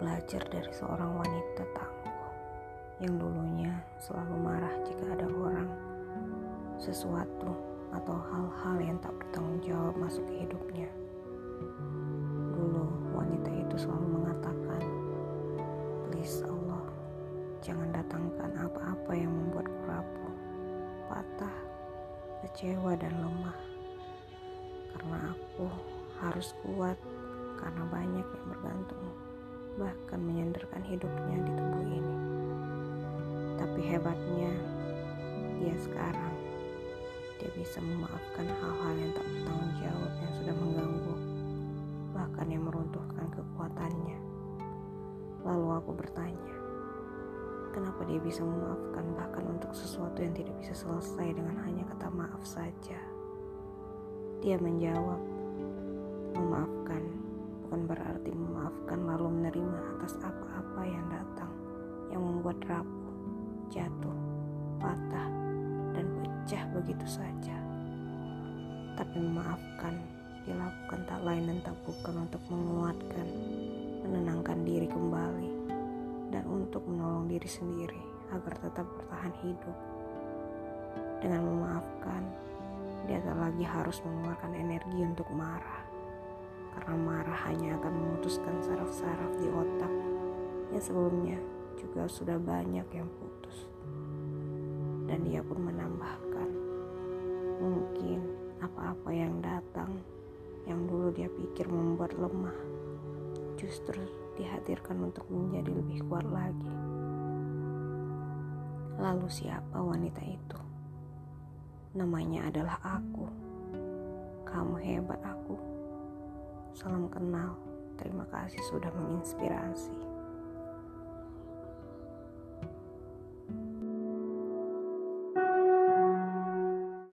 belajar dari seorang wanita tangguh yang dulunya selalu marah jika ada orang, sesuatu, atau hal-hal yang tak bertanggung jawab masuk ke hidupnya. Dulu wanita itu selalu mengatakan, "Please Allah, jangan datangkan apa-apa yang membuatku rapuh, patah, kecewa dan lemah. Karena aku harus kuat karena banyak yang bergantung." Bahkan menyandarkan hidupnya di tubuh ini. Tapi hebatnya, dia sekarang dia bisa memaafkan hal-hal yang tak bertanggung jawab yang sudah mengganggu, bahkan yang meruntuhkan kekuatannya. Lalu aku bertanya, kenapa dia bisa memaafkan bahkan untuk sesuatu yang tidak bisa selesai dengan hanya kata maaf saja? Dia menjawab, memaafkan bukan berarti memaafkan atas apa-apa yang datang yang membuat rapuh, jatuh, patah, dan pecah begitu saja. Tapi memaafkan dilakukan tak lain dan tak bukan untuk menguatkan, menenangkan diri kembali, dan untuk menolong diri sendiri agar tetap bertahan hidup. Dengan memaafkan, dia tak lagi harus mengeluarkan energi untuk marah karena marah hanya akan memutuskan saraf-saraf di otak yang sebelumnya juga sudah banyak yang putus. Dan dia pun menambahkan, mungkin apa-apa yang datang yang dulu dia pikir membuat lemah, justru dihadirkan untuk menjadi lebih kuat lagi. Lalu siapa wanita itu? Namanya adalah aku. Kamu hebat aku. Salam kenal. Terima kasih sudah menginspirasi.